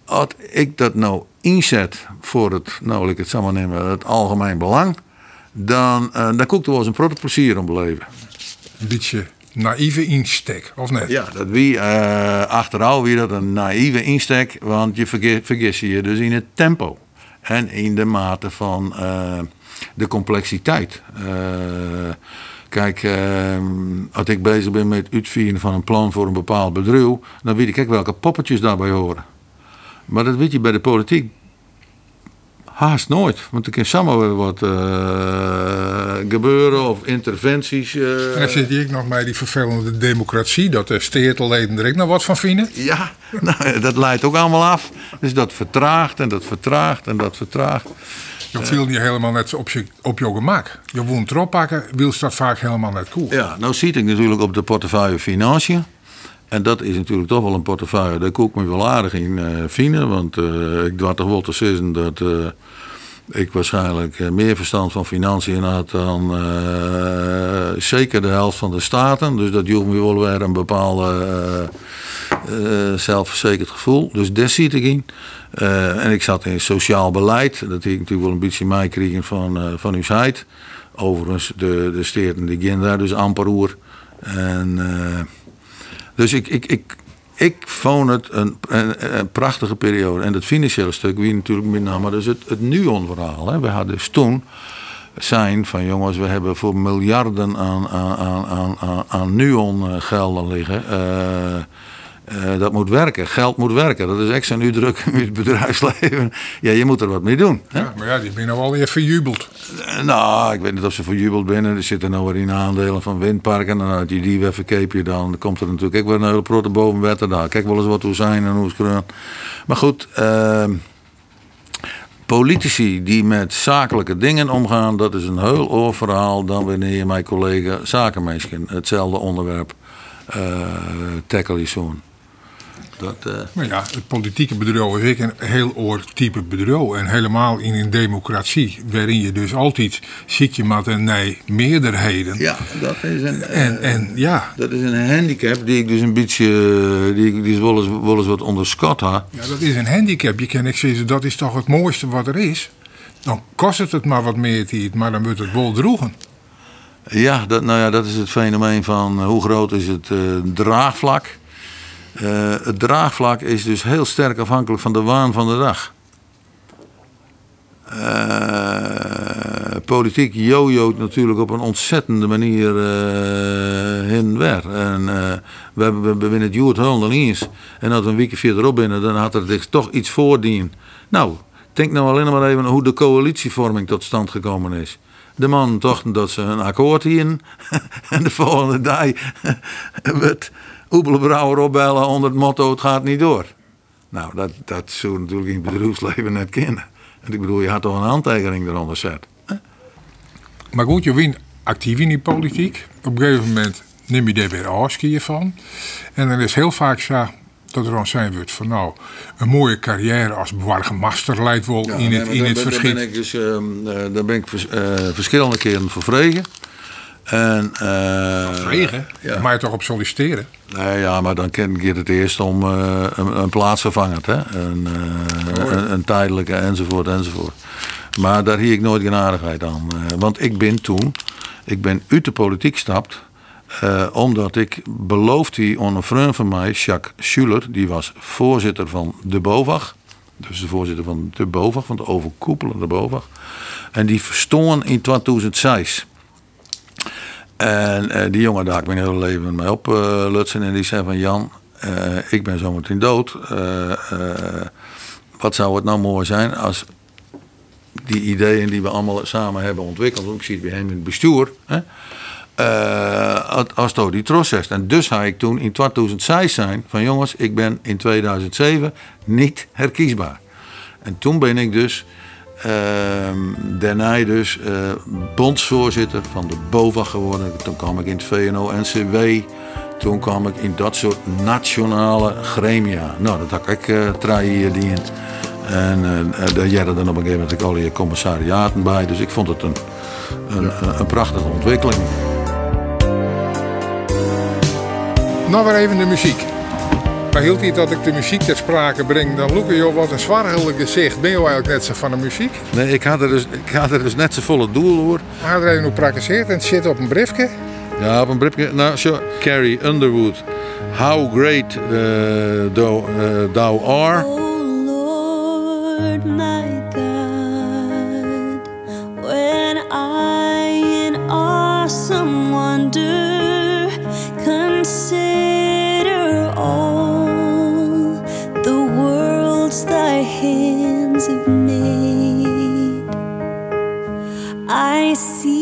had, ik dat nou inzet voor het, nou ik het samen nemen, het algemeen belang, dan, uh, dan kon wel eens een protte plezier om beleven. Een beetje naïeve insteek, of net? Ja, dat wie uh, achteraf weer dat een naïeve insteek, want je vergis, je dus in het tempo en in de mate van uh, de complexiteit. Uh, kijk, als ik bezig ben met het uitvieren van een plan voor een bepaald bedrijf, dan weet ik kijk welke poppetjes daarbij horen. Maar dat weet je bij de politiek haast nooit. Want er kan samen wat uh, gebeuren of interventies. Uh... En dan zit hier nog bij die vervelende democratie, dat de steerteleden er ook nog wat van vinden. Ja, [LAUGHS] nou, dat leidt ook allemaal af. Dus dat vertraagt en dat vertraagt en dat vertraagt. Dat viel niet helemaal net op je, op je gemak. Je woont erop pakken, wil dat vaak helemaal net cool. Ja, nou zit ik natuurlijk op de portefeuille financiën. En dat is natuurlijk toch wel een portefeuille, daar koek ik me wel aardig in uh, vinden. Want uh, ik doe toch wel te zeggen dat uh, ik waarschijnlijk meer verstand van financiën had dan zeker de helft van de staten. Dus dat joeg me wel weer een bepaalde zelfverzekerd gevoel. Dus daar zit ik in. en ik zat in sociaal beleid. Dat ik natuurlijk wel een beetje meekregen van, van uw site. Overigens, de, de steden die dus amper oer. En... Dus ik, ik, ik, ik vond het een, een, een, prachtige periode. En dat financiële stuk, wie natuurlijk met name, dus het, het Nuon-verhaal. We hadden dus toen zijn van jongens, we hebben voor miljarden aan, aan, aan, aan, aan Nuon-gelden liggen. Uh, uh, dat moet werken. Geld moet werken. Dat is echt zo'n druk in het bedrijfsleven. Ja, je moet er wat mee doen. Hè? Ja, maar ja, die ben nou alweer verjubeld. Uh, nou, ik weet niet of ze verjubeld binnen. Er zitten nou weer in aandelen van windparken. En als je die weer verkeep je dan, komt er natuurlijk ook weer een hele protte bovenwetten daar. Kijk wel eens wat we zijn en hoe het Maar goed, uh, politici die met zakelijke dingen omgaan, dat is een heel oor verhaal dan wanneer je mijn collega zakenmeisje hetzelfde onderwerp uh, tackle je zo'n. Dat, uh... Maar ja, het politieke bedrijf is een heel oor type bedrijf. En helemaal in een democratie, waarin je dus altijd ziet je met een nee meerderheden. Ja, dat is een, en, en, ja. dat is een handicap die ik dus een beetje, die, die wel eens, wel eens wat onderschat had. Ja, dat is een handicap. Je kan ik zeggen, dat is toch het mooiste wat er is. Dan kost het het maar wat meer tijd, maar dan moet het wel droegen. Ja, dat, nou ja, dat is het fenomeen van hoe groot is het uh, draagvlak. Uh, het draagvlak is dus heel sterk afhankelijk van de waan van de dag. Uh, politiek jojoot natuurlijk op een ontzettende manier uh, heen weer. En we hebben we winnen het Joert dan eens. En als we een weekje verderop binnen, dan had er zich toch iets voordien. Nou, denk nou alleen maar even hoe de coalitievorming tot stand gekomen is. De man dachten dat ze een akkoord hierin. [LAUGHS] en de volgende dag [LAUGHS] werd Oebelbrouwer opbellen onder het motto: het gaat niet door. Nou, dat, dat zou natuurlijk in het bedrijfsleven net kennen. En ik bedoel, je had toch een handtekening eronder zet. Maar goed, je wint actief in die politiek. Op een gegeven moment neem je daar weer afscheid van. En dan is heel vaak zo dat er dan zijn wordt van nou, een mooie carrière als master leidt wel in het, in het verschil. Daar ben ik, dus, daar ben ik vers, uh, verschillende keren vervregen. En, uh? Ja. Maar toch op solliciteren? Nee, ja, maar dan ken ik het eerst om uh, een, een plaatsvervanger, hè? Een, uh, een, een, tijdelijke enzovoort enzovoort. Maar daar hield ik nooit genadigheid aan. want ik ben toen, ik ben uit de politiek gestapt omdat ik beloofde aan een vriend van mij, Jacques Schuller, die was voorzitter van de BOVAG. Dus de voorzitter van de BOVAG, van de overkoepelende BOVAG. En die verstoon in 2006. En uh, die jongen daar ik mijn hele leven mij op uh, lutsen. En die zei van Jan, ik ben zometeen dood. wat zou het nou mooi zijn als die ideeën die we allemaal samen hebben ontwikkeld. Ik zie het bij hem in het bestuur. Hè, als to die tros zegt. En dus ga ik toen in 2006 zijn van jongens, ik ben in 2007 niet herkiesbaar. En toen ben ik dus uh, daarna dus uh, bondsvoorzitter van de BOVA geworden. Toen kwam ik in het VNO-NCW. Toen kwam ik in dat soort nationale gremia. Nou, dat had ik uh, die in. En uh, daar jaren dan op een gegeven moment al die commissariaten bij. Dus ik vond het een, een, een prachtige ontwikkeling. Nou weer even de muziek. Maar hield hij dat ik de muziek ter sprake breng, dan look je wat een zwaarhuldig gezicht. Ben je eigenlijk net zo van de muziek? Nee, ik had er dus, ik had er dus net zo volle doel hoor. Maar er even op praktiseert en het zit op een briefje. Ja, op een briefje. Nou, zo, Carrie Underwood. How great uh, thou, uh, thou are. Oh Lord, my God, when I in awesome wonder consider I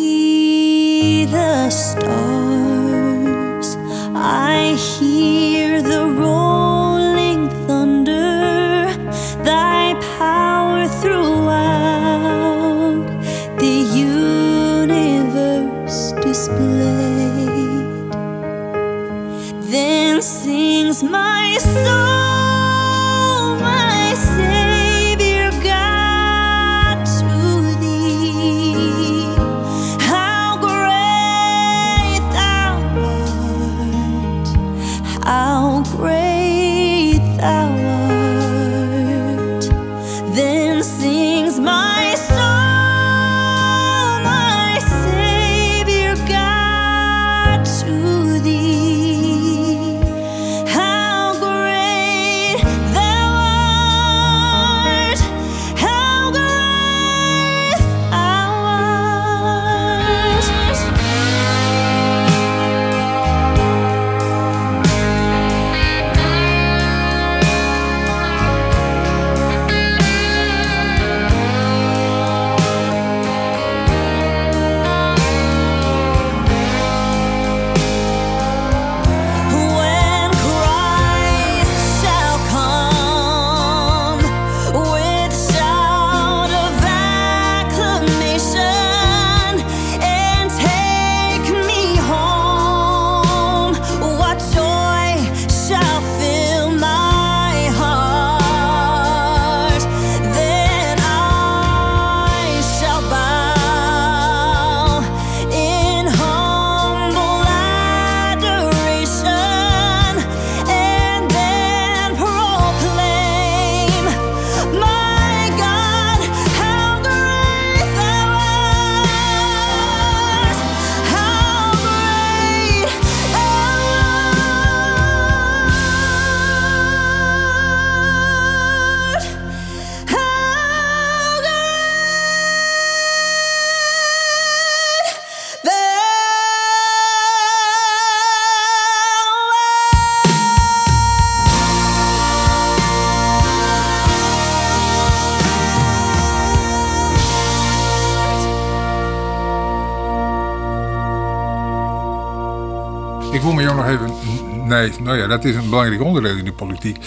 wil met jou nog even. Nee, nou ja, dat is een belangrijk onderdeel in de politiek.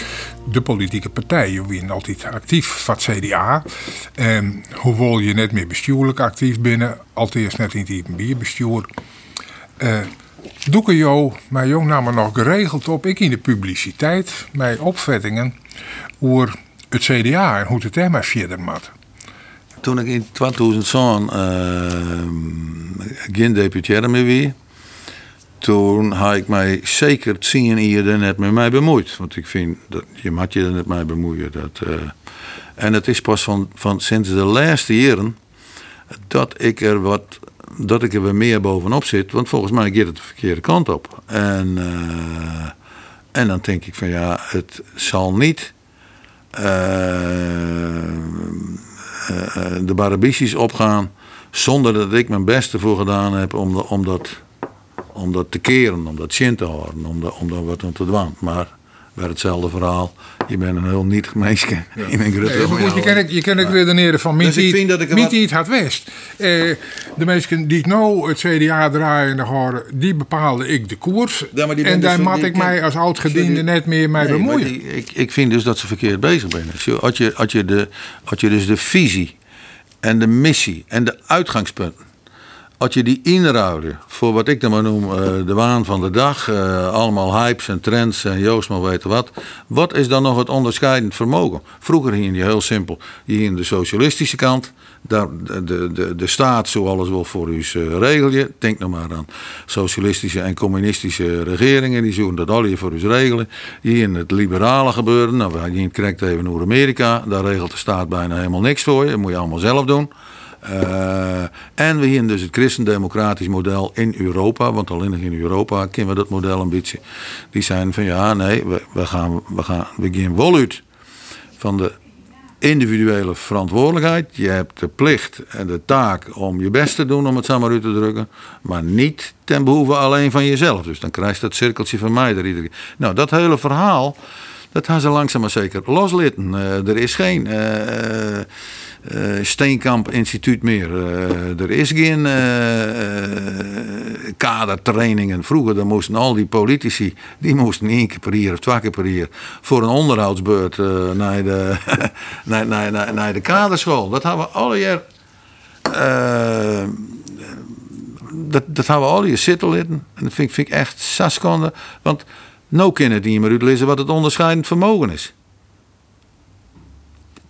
De politieke partijen wie altijd actief van het CDA. En hoewel je net meer bestuurlijk actief binnen, altijd net in het bierbestuur. Uh, doe ik jou, mijn jong namen nog geregeld op, ik in de publiciteit, mijn opvettingen over het CDA en hoe het maar verder moet. Toen ik in 2000 uh, geen deputaire meer toen had ik mij zeker zien hier er net met mij bemoeid. Want ik vind, dat, je moet je er net mee bemoeien. Dat, uh, en het is pas van, van sinds de laatste jaren dat ik er wat dat ik er weer meer bovenop zit. Want volgens mij gaat het de verkeerde kant op. En, uh, en dan denk ik van ja, het zal niet uh, de barabissies opgaan zonder dat ik mijn beste voor gedaan heb om, de, om, dat, om dat te keren, om dat zin te houden, om, de, om daar wat aan te doen. Maar bij hetzelfde verhaal. Je bent een heel nietig meisje [LAUGHS] in een grote nee, Je kan, je kan ook redeneren van dus niet iets had West. Uh, de mensen die nou het CDA draaien horen, die bepaalde ik de koers. Ja, en daar dus, mat ik mij als oud-gediende net meer mee nee, bemoeien. ik, ik vind dus dat ze verkeerd bezig zijn. Als je, als, je de, als je dus de visie en de missie en de uitgangspunten als je die inruilen voor wat ik dan maar noem uh, de waan van de dag, uh, allemaal hypes en trends en Joost maar weten wat. Wat is dan nog het onderscheidend vermogen? Vroeger ging je heel simpel, je ging de socialistische kant, daar, de, de, de staat zo alles wel voor u uh, regel je. Denk nog maar aan socialistische en communistische regeringen, die zoeken dat al je voor u regelen. Hier in het liberale gebeuren, nou, je kijkt even naar Amerika, daar regelt de staat bijna helemaal niks voor je, dat moet je allemaal zelf doen. Uh, en we hier dus het christendemocratisch model in Europa, want alleen nog in Europa kennen we dat model een beetje. Die zijn van ja, nee, we, gaan, we, gaan, we gaan van de individuele verantwoordelijkheid. Je hebt de plicht en de taak om je best te doen, om het maar uit te drukken. Maar niet ten behoeve alleen van jezelf. Dus dan krijg je dat cirkeltje van mij er iedere keer. Nou, dat hele verhaal, dat gaan ze langzaam maar zeker loslitten. Uh, er is geen... Uh, uh, Steenkamp Instituut meer. Uh, er is geen uh, kadertrainingen. Vroeger dan moesten al die politici, die moesten één keer per jaar of twee keer per jaar voor een onderhoudsbeurt naar, de, [LAUGHS] naar, naar, naar, naar, de kaderschool. Dat hebben we alle jaar. dat, dat hebben we al hier zitten En dat vind, ik echt saskonde. Want nou kunnen niet meer uitlezen wat het onderscheidend vermogen is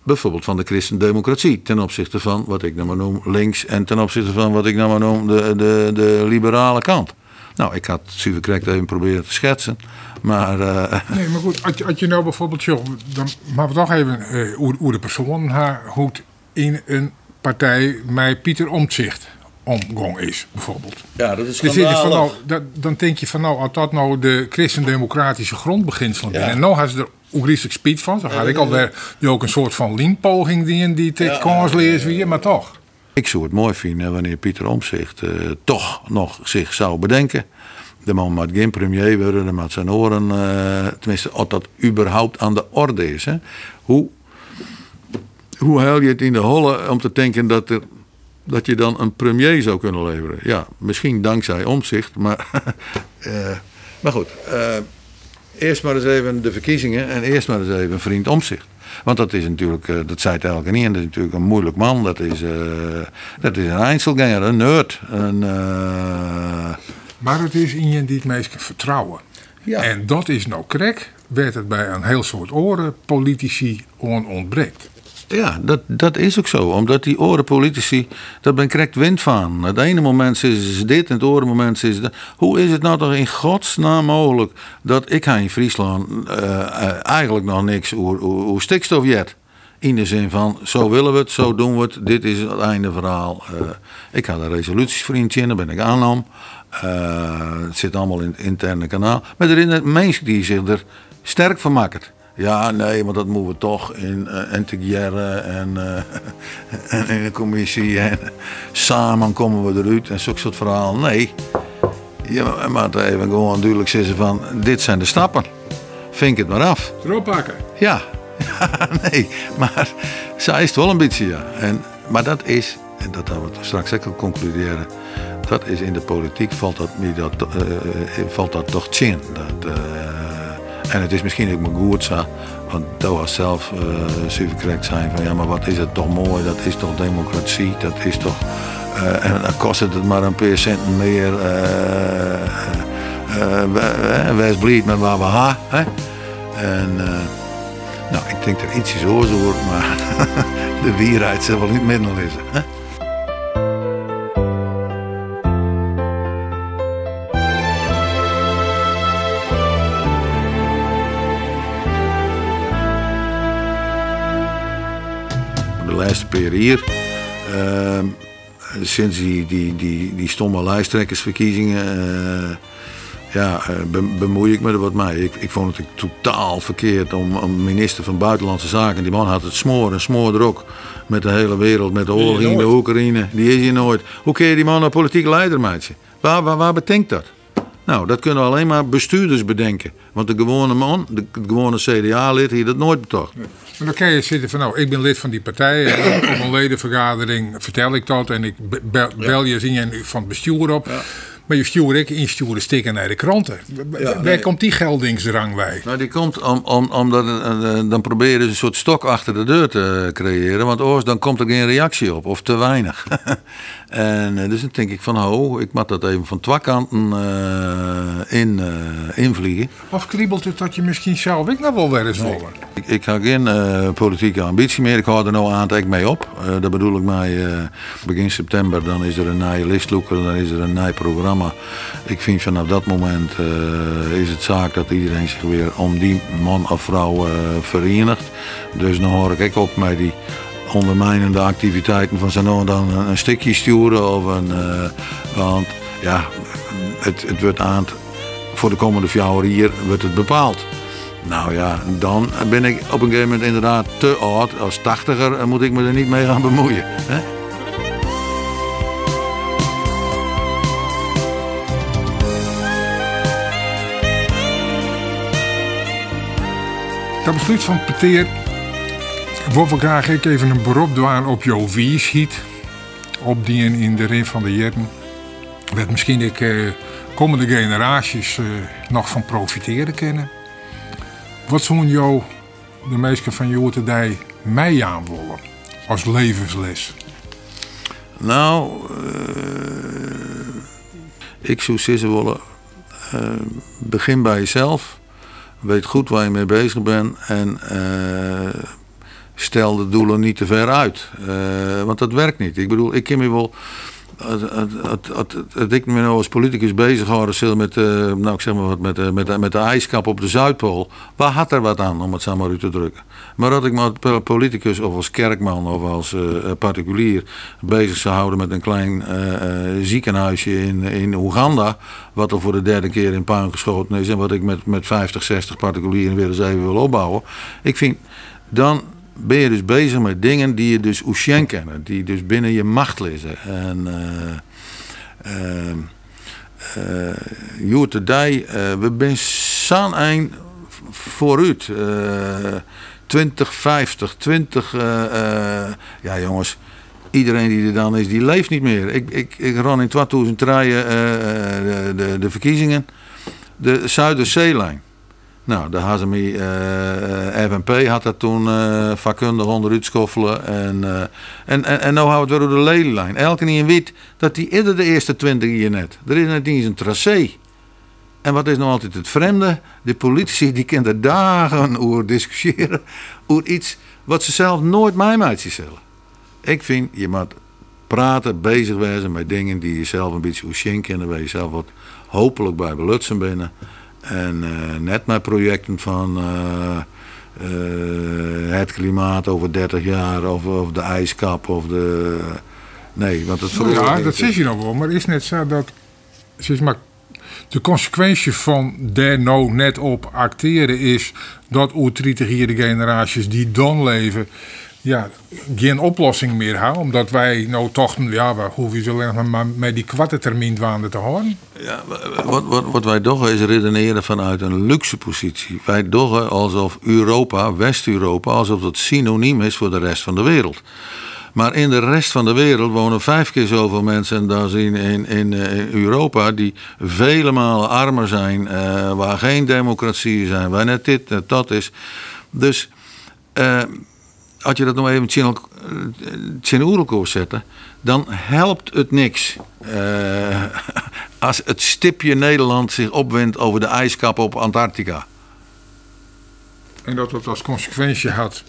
bijvoorbeeld van de christendemocratie. Ten opzichte van wat ik nou maar noem links en ten opzichte van wat ik nou maar noem de, de, de liberale kant. Nou, ik had Suve correct even proberen te schetsen. Maar, uh... Nee, maar goed, als je, als je nou bijvoorbeeld, joh, dan maken we toch even uh, hoe, de persoon haar hoe in een partij met Pieter Omtzigt omgang is, bijvoorbeeld. Ja, dat is dus van, nou, dat, Dan denk je van, nou, als dat nou de christendemocratische grondbeginselen ja. En nou hebben ze er ongelooflijk speed van. Zo ga ik alweer die ook een soort van lienpoging die in die te kansleer weer, maar toch. Ik zou het mooi vinden wanneer Pieter Omzicht uh, toch nog zich zou bedenken. De man moet geen premier worden, met zijn oren, uh, tenminste, als dat überhaupt aan de orde is. Hè. Hoe, hoe haal je het in de holle om te denken dat, er, dat je dan een premier zou kunnen leveren? Ja, misschien dankzij Omzicht, maar, uh, [LAUGHS] maar goed eerst maar eens even de verkiezingen en eerst maar eens even vriend omzicht. Want dat is natuurlijk, eh, dat zei het eigenlijk niet, en dat is natuurlijk een moeilijk man. Dat is, dat is een Einzelganger, een nerd. Een. Maar het is in je die het meest vertrouwen. Ja. En dat is nou krek, werd het bij een heel soort oren politici on ontbreekt. Ja, dat, dat is ook zo. Omdat die orenpolitici, daar ben ik wind van. Het ene moment is dit en het andere moment is dat. Hoe is het nou toch in godsnaam mogelijk dat ik in Friesland uh, eigenlijk nog niks hoe stikstof? In de zin van, zo willen we het, zo doen we het, dit is het einde verhaal. Uh, ik had een resolutiesvriendje in, daar ben ik aannam. het zit allemaal in het interne kanaal. Maar er is mensen die zich er sterk van. Ja, nee, maar dat moeten we toch in uh, en, uh, [LAUGHS] en in de commissie. En samen komen we eruit en zo'n soort verhaal. Nee, je moet even gewoon duidelijk zeggen van dit zijn de stappen. Vink het maar af. Erop pakken. Ja. [LAUGHS] nee, maar zo is het wel een beetje, ja. En, maar dat is, en dat gaan we straks ook concluderen, dat is in de politiek valt dat, me dat, eh, valt dat toch. Dat, eh, en het is misschien ook maar goed zo, want dat was zelf uh, super correct zijn van ja, maar wat is het toch mooi, dat is toch democratie, dat is toch. eh, en dan kost het maar een paar centen meer. eh, wees met waar we. Hè? En nou, ik denk dat ietsjes oorzaak, maar [LAUGHS] de wierheid zal wel niet middel is. Hè? Hier. ehm, sinds die, die, die, die stomme lijsttrekkersverkiezingen. eh, ja, eh, be- bemoei ik me er wat mee. Ik, ik vond het totaal verkeerd om een minister van Buitenlandse Zaken. Die man had het smoor en smoor er ook. Met de hele wereld, met de Die oorlog in de. Oekraïne. Die is hier nooit. Hoe kun je die man een politieke leider maken? Waar, waar, waar bedenkt dat? Nou, dat kunnen alleen maar bestuurders bedenken. Want de gewone man, de, gewone CDA-lid, hier dat nooit betocht. Maar dan kan je zitten van, nou, ik ben lid van die partij. En [CLEARS THROAT] op een ledenvergadering vertel ik dat. En ik be- bel, bel je, zin je van het bestuur op. Maar je stuurt ik insturen stikken naar de kranten. Waar nee. komt die geldingsdrang bij? Nou, die komt om, om, omdat eh, eh, dan proberen ze een soort stok achter de deur te creëren. Want anders dan komt er geen reactie op, of te weinig. [LAUGHS] en eh, dus dan denk ik van, ho, ik moet dat even van twee kanten in, invliegen. Of kriebelt het dat je misschien zelf ik nog wel weer eens willen? Ik, heb geen eh, politieke ambitie meer. Ik hou er nou aan het mee op. Eh dat bedoel ik mij eh, begin september. Dan is er een nieuwe listloeker, dan is er een nieuw programma. Ik vind vanaf dat moment is het zaak dat iedereen zich weer om die man of vrouw verenigt. Dus dan hoor ik op met die ondermijnende activiteiten van zo nou dan een, stukje sturen. Of een, want ja, het, het wordt aan het, voor de komende vier jaar wordt het bepaald. Nou ja, dan ben ik op een gegeven moment inderdaad te oud. Als tachtiger en moet ik me er niet mee gaan bemoeien. Hè? Dat besluit van Peteer. Wil graag ik even een beroep doen op jouw wieshiet. Op die in, de rin van de jaren. Dat misschien ik eh, komende generaties eh, nog van profiteren kunnen. Wat zo'n jou, de meesten van jou mij aanwollen als levensles? Nou, eh, ik zou zeggen willen, eh, begin bij jezelf. Weet goed waar je mee bezig bent en eh, stel de doelen niet te ver uit. Want dat werkt niet. Ik bedoel, ik ken me wel. Als ik me nou als politicus bezighouden zal met, eh, nou, ik zeg maar wat, met, eh, met, met de ijskap op de Zuidpool. Waar had er wat aan, om het zo maar uit te drukken? Maar dat ik me als politicus of als kerkman of als eh, particulier bezig zou houden met een klein ziekenhuisje in, in Oeganda. Wat er voor de derde keer in puin geschoten is. En wat ik met, met 50, 60 particulieren weer eens even wil opbouwen. Ik vind, dan ben je dus bezig met dingen die je dus Ocean kennen. Die dus binnen je macht liggen. En eh eh eh, Joer today, eh, we zijn zo'n eind vooruit. Eh 2050, 20... eh, eh, ja jongens, iedereen die er dan is, die leeft niet meer. Ik, ik, ik ran in 2003 eh, eh, de, de, de verkiezingen. De Zuiderzeelijn. Nou, de HSMI eh FNP had dat toen eh vakkundig onderuit. En, eh en, en, en nou houden we het weer door de lelielijn. Elke niet in wit dat die eerder de eerste 20 hier net. Er is net eens een tracé. En wat is nou altijd het vreemde? De politici die kunnen dagen over discussiëren. Over iets wat ze zelf nooit mij uit zullen. Ik vind, je moet praten, bezig wezen met dingen die je zelf een beetje oeschien kennen. Waar je zelf wat hopelijk bij belutsen binnen. En eh, net met projecten van eh, eh, het klimaat over 30 jaar. Of, of de ijskap of de... Nee, want het Nou ja, dat zeg je nog wel. Maar is net zo dat zeg maar, de consequentie van daar nou net op acteren is dat 30 jaar de generaties die dan leven, ja, geen oplossing meer hebben. Omdat wij nou toch, ja, we hoeven zo maar met die kwarte termijn te houden. Ja, wat, wat, wat wij doen is redeneren vanuit een luxe positie. Wij doen alsof Europa, West-Europa, alsof dat synoniem is voor de rest van de wereld. Maar in de rest van de wereld wonen vijf keer zoveel mensen dan in, in, in Europa, die vele malen armer zijn, eh, waar geen democratie zijn, waar net dit, net dat is. Dus uh, als je dat nog even in oerelkoers zetten, dan helpt het niks. Uh, [LAUGHS] als het stipje Nederland zich opwindt over de ijskappen op Antarctica. En dat dat als consequentie had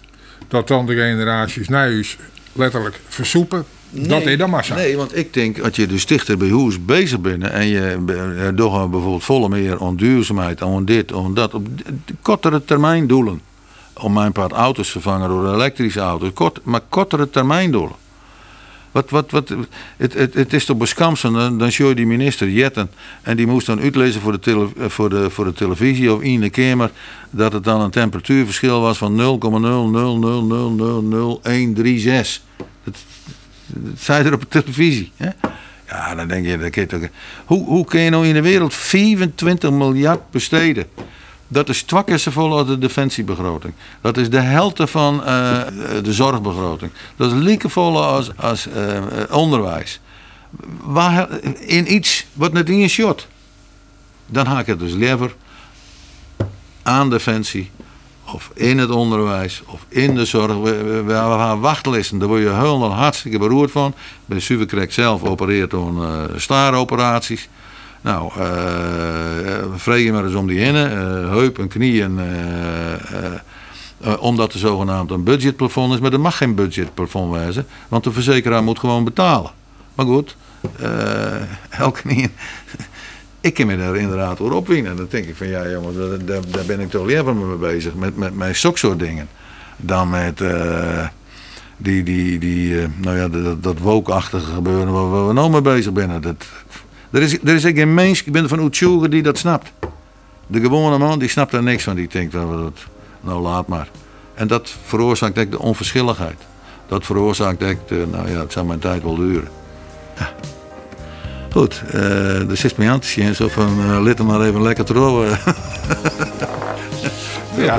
dat dan de generaties na u letterlijk versoepen. dat is dan massa. Nee, want ik denk dat je de stichter bij Hoes bezig bent en je toch bijvoorbeeld volle meer on duurzaamheid, dit, on dat, op kortere termijn doelen. Om mijn part auto's vervangen door elektrische auto's, kort, maar kortere termijn doelen. Wat, wat, wat, het, het, het is toch beskamsen, dan, dan je die minister Jetten. En die moest dan uitlezen voor de, tele, voor de, voor de televisie of in de kamer. dat het dan een temperatuurverschil was van 0,000000136. Dat, dat zei er op de televisie. Hè? Ja, dan denk je, dat toch, hoe, hoe kun je nou in de wereld 24 miljard besteden? Dat is twakkersvol uit de defensiebegroting. Dat is de helft van uh, de zorgbegroting. Dat is liekevolle als, als uh, onderwijs. Waar, in iets wat net in je shot. Dan haak ik het dus liever aan defensie. Of in het onderwijs. Of in de zorg. We, we, gaan wachtlijsten. Daar word je helemaal hartstikke beroerd van. Bij Suverkrek zelf opereert door uh, staaroperaties. Nou, uh, vreeg je maar eens om die hinnen, uh, heup en knieën. omdat er zogenaamd een budgetplafond is. Maar er mag geen budgetplafond wezen. Want de verzekeraar moet gewoon betalen. Maar goed, elke knieën. ik kan me daar inderdaad voor opwinnen. Dan denk ik van ja jongens, daar, ben ik toch liever mee bezig. Met, met, met zulke soort dingen. Dan met die, die, die nou ja, dat, dat wookachtige gebeuren waar we nou mee bezig zijn. Dat, er is, er is geen mens, ik ben er van Oetsjoegen die dat snapt. De gewone man die snapt er niks van. Die denkt, nou, nou laat maar. En dat veroorzaakt denk de onverschilligheid. Dat veroorzaakt denk de, nou ja, het zal mijn tijd wel duren. Ja. Goed, uh, er zit me aan te zien. Zo van, uh, let maar even lekker trouwen. [LAUGHS] ja.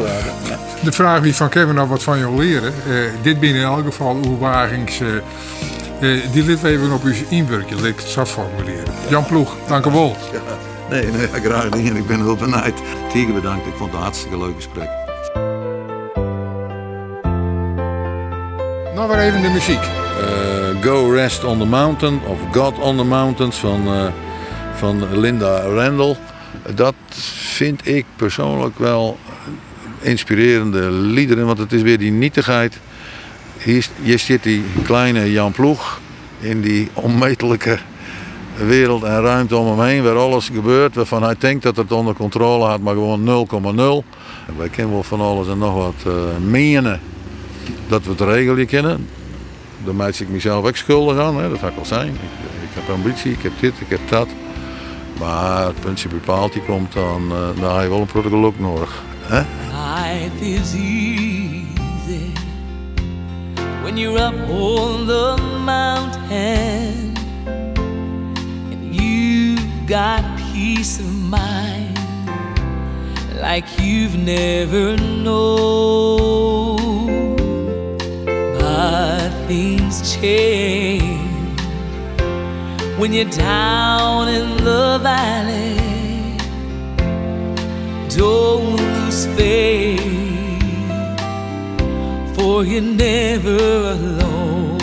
De vraag wie van Kevin nou wat van jou leren. Uh, dit binnen in elk geval uw wagings... Uh, die liet even op uw inwerkje, laat ik het zo formuleren. Jan Ploeg, dank u wel. Ja, nee, nee, graag niet. Ik ben heel benijd. Tegen bedankt, ik vond het een hartstikke leuk gesprek. Nou, weer even de muziek. Uh, Go Rest on the Mountain of God on the Mountains van, uh, van Linda Randall. Dat vind ik persoonlijk wel inspirerende liederen, want het is weer die nietigheid hier, zit die kleine Jan Ploeg in die onmetelijke wereld en ruimte om hem heen, waar alles gebeurt, waarvan hij denkt dat het onder controle had, maar gewoon 0,0. Wij kennen wel van alles en nog wat uh, menen dat we het regelen kennen. Daar maak ik mezelf ook schuldig aan, hè? dat ga ik wel zijn. Ik, ik, heb ambitie, ik heb dit, ik heb dat. Maar het puntje bepaald, die komt dan, uh, dan heb je wel een protocol nodig. Hè? When you're up on the mountain and you've got peace of mind like you've never known. But things change when you're down in the valley. Don't lose faith for you're never alone.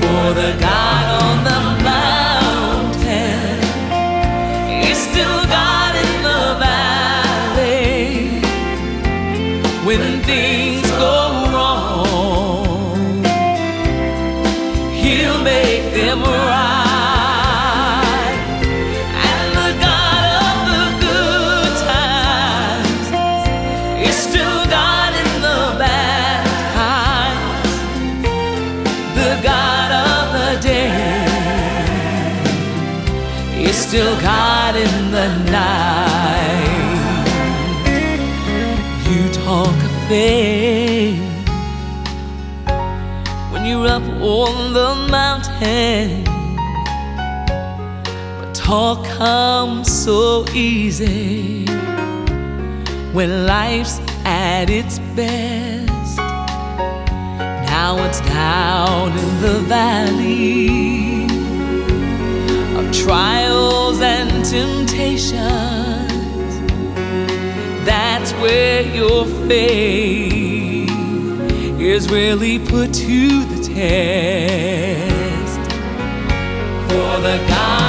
For the God on the mountain is still God in the valley. When things go wrong, He'll make them right. When you're up on the mountain, but talk comes so easy when life's at its best. Now it's down in the valley of trials and temptation where your faith is really put to the test. For the God